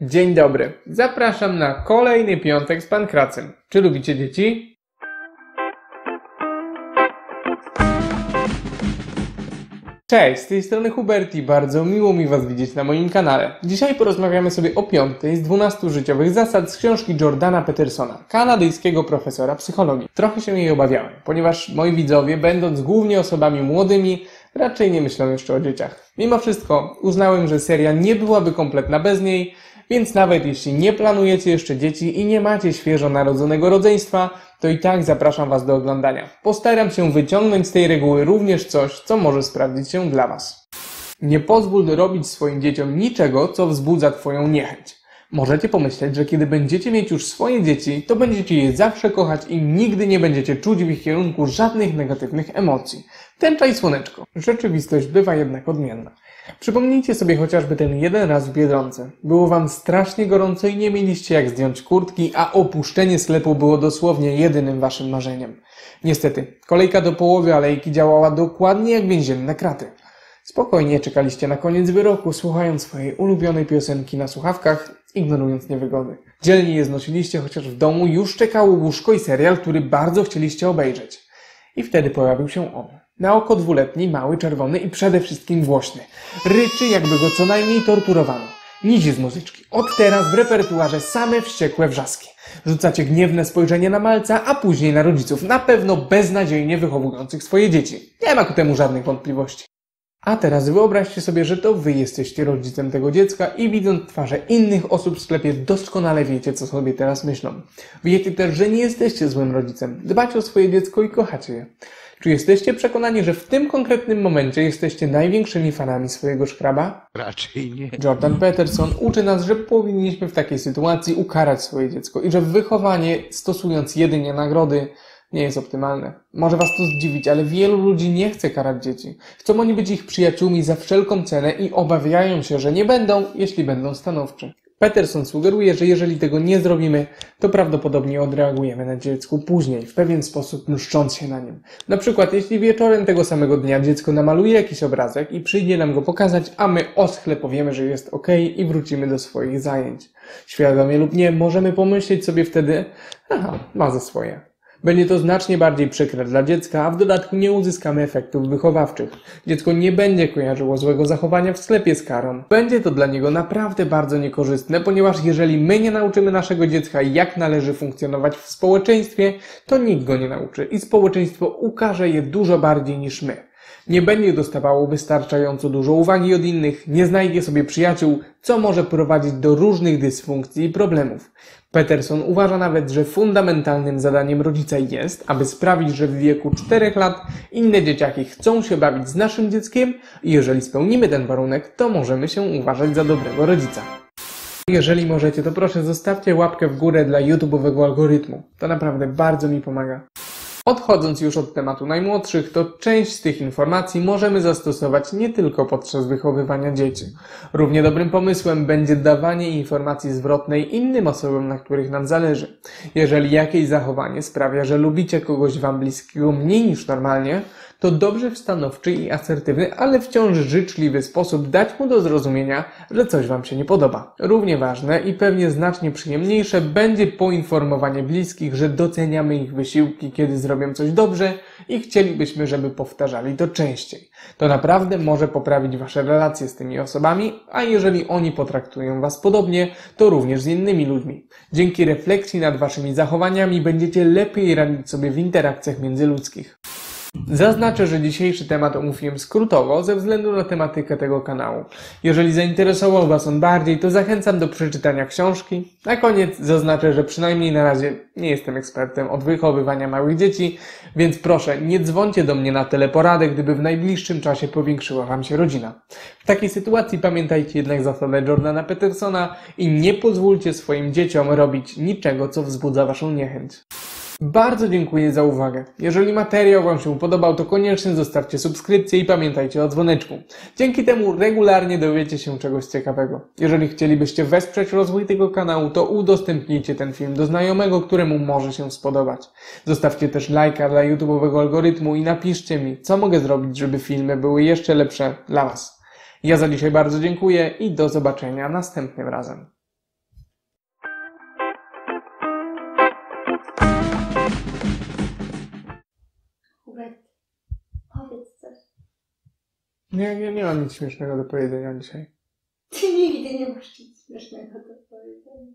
Dzień dobry. Zapraszam na kolejny piątek z Pankracem. Czy lubicie dzieci? Cześć, z tej strony Huberti. Bardzo miło mi Was widzieć na moim kanale. Dzisiaj porozmawiamy sobie o piątej z 12 życiowych zasad z książki Jordana Petersona, kanadyjskiego profesora psychologii. Trochę się jej obawiałem, ponieważ moi widzowie, będąc głównie osobami młodymi, raczej nie myślą jeszcze o dzieciach. Mimo wszystko uznałem, że seria nie byłaby kompletna bez niej, więc nawet jeśli nie planujecie jeszcze dzieci i nie macie świeżo narodzonego rodzeństwa, to i tak zapraszam Was do oglądania. Postaram się wyciągnąć z tej reguły również coś, co może sprawdzić się dla Was. Nie pozwól robić swoim dzieciom niczego, co wzbudza Twoją niechęć. Możecie pomyśleć, że kiedy będziecie mieć już swoje dzieci, to będziecie je zawsze kochać i nigdy nie będziecie czuć w ich kierunku żadnych negatywnych emocji. Tęcza i słoneczko. Rzeczywistość bywa jednak odmienna. Przypomnijcie sobie chociażby ten jeden raz w Biedronce. Było wam strasznie gorąco i nie mieliście jak zdjąć kurtki, a opuszczenie sklepu było dosłownie jedynym waszym marzeniem. Niestety, kolejka do połowy alejki działała dokładnie jak więzienne kraty. Spokojnie czekaliście na koniec wyroku, słuchając swojej ulubionej piosenki na słuchawkach, ignorując niewygody. Dzielnie je znosiliście, chociaż w domu już czekało łóżko i serial, który bardzo chcieliście obejrzeć. I wtedy pojawił się on. Na oko dwuletni, mały, czerwony i przede wszystkim głośny. Ryczy, jakby go co najmniej torturowano. Nizi z muzyczki. Od teraz w repertuarze same wściekłe wrzaski. Rzucacie gniewne spojrzenie na malca, a później na rodziców, na pewno beznadziejnie wychowujących swoje dzieci. Nie ma ku temu żadnych wątpliwości. A teraz wyobraźcie sobie, że to wy jesteście rodzicem tego dziecka i widząc twarze innych osób w sklepie doskonale wiecie, co sobie teraz myślą. Wiecie też, że nie jesteście złym rodzicem. Dbacie o swoje dziecko i kochacie je. Czy jesteście przekonani, że w tym konkretnym momencie jesteście największymi fanami swojego szkraba? Raczej nie. Jordan Peterson uczy nas, że powinniśmy w takiej sytuacji ukarać swoje dziecko i że wychowanie, stosując jedynie nagrody, nie jest optymalne. Może Was to zdziwić, ale wielu ludzi nie chce karać dzieci. Chcą oni być ich przyjaciółmi za wszelką cenę i obawiają się, że nie będą, jeśli będą stanowczy. Peterson sugeruje, że jeżeli tego nie zrobimy, to prawdopodobnie odreagujemy na dziecku później, w pewien sposób mszcząc się na nim. Na przykład, jeśli wieczorem tego samego dnia dziecko namaluje jakiś obrazek i przyjdzie nam go pokazać, a my oschle powiemy, że jest ok i wrócimy do swoich zajęć. Świadomie lub nie, możemy pomyśleć sobie wtedy, aha, ma za swoje. Będzie to znacznie bardziej przykre dla dziecka, a w dodatku nie uzyskamy efektów wychowawczych. Dziecko nie będzie kojarzyło złego zachowania w sklepie z karą. Będzie to dla niego naprawdę bardzo niekorzystne, ponieważ jeżeli my nie nauczymy naszego dziecka, jak należy funkcjonować w społeczeństwie, to nikt go nie nauczy i społeczeństwo ukaże je dużo bardziej niż my. Nie będzie dostawało wystarczająco dużo uwagi od innych, nie znajdzie sobie przyjaciół, co może prowadzić do różnych dysfunkcji i problemów. Peterson uważa nawet, że fundamentalnym zadaniem rodzica jest, aby sprawić, że w wieku 4 lat inne dzieciaki chcą się bawić z naszym dzieckiem i jeżeli spełnimy ten warunek, to możemy się uważać za dobrego rodzica. Jeżeli możecie, to proszę zostawcie łapkę w górę dla YouTube'owego algorytmu. To naprawdę bardzo mi pomaga. Odchodząc już od tematu najmłodszych, to część z tych informacji możemy zastosować nie tylko podczas wychowywania dzieci. Równie dobrym pomysłem będzie dawanie informacji zwrotnej innym osobom, na których nam zależy. Jeżeli jakieś zachowanie sprawia, że lubicie kogoś wam bliskiego mniej niż normalnie, to dobrze w stanowczy i asertywny, ale wciąż życzliwy sposób dać mu do zrozumienia, że coś Wam się nie podoba. Równie ważne i pewnie znacznie przyjemniejsze będzie poinformowanie bliskich, że doceniamy ich wysiłki, kiedy zrobią coś dobrze i chcielibyśmy, żeby powtarzali to częściej. To naprawdę może poprawić Wasze relacje z tymi osobami, a jeżeli oni potraktują Was podobnie, to również z innymi ludźmi. Dzięki refleksji nad Waszymi zachowaniami będziecie lepiej radzić sobie w interakcjach międzyludzkich. Zaznaczę, że dzisiejszy temat omówiłem skrótowo ze względu na tematykę tego kanału. Jeżeli zainteresował Was on bardziej, to zachęcam do przeczytania książki. Na koniec zaznaczę, że przynajmniej na razie nie jestem ekspertem od wychowywania małych dzieci, więc proszę, nie dzwoncie do mnie na teleporadę, gdyby w najbliższym czasie powiększyła Wam się rodzina. W takiej sytuacji pamiętajcie jednak zasadę Jordana Petersona i nie pozwólcie swoim dzieciom robić niczego, co wzbudza Waszą niechęć. Bardzo dziękuję za uwagę. Jeżeli materiał Wam się podobał, to koniecznie zostawcie subskrypcję i pamiętajcie o dzwoneczku. Dzięki temu regularnie dowiecie się czegoś ciekawego. Jeżeli chcielibyście wesprzeć rozwój tego kanału, to udostępnijcie ten film do znajomego, któremu może się spodobać. Zostawcie też lajka dla YouTube'owego algorytmu i napiszcie mi, co mogę zrobić, żeby filmy były jeszcze lepsze dla Was. Ja za dzisiaj bardzo dziękuję i do zobaczenia następnym razem. Hubert, powiedz coś. Nie, nie, nie mam nic śmiesznego do powiedzenia dzisiaj. Ty nigdy nie masz nic śmiesznego do powiedzenia.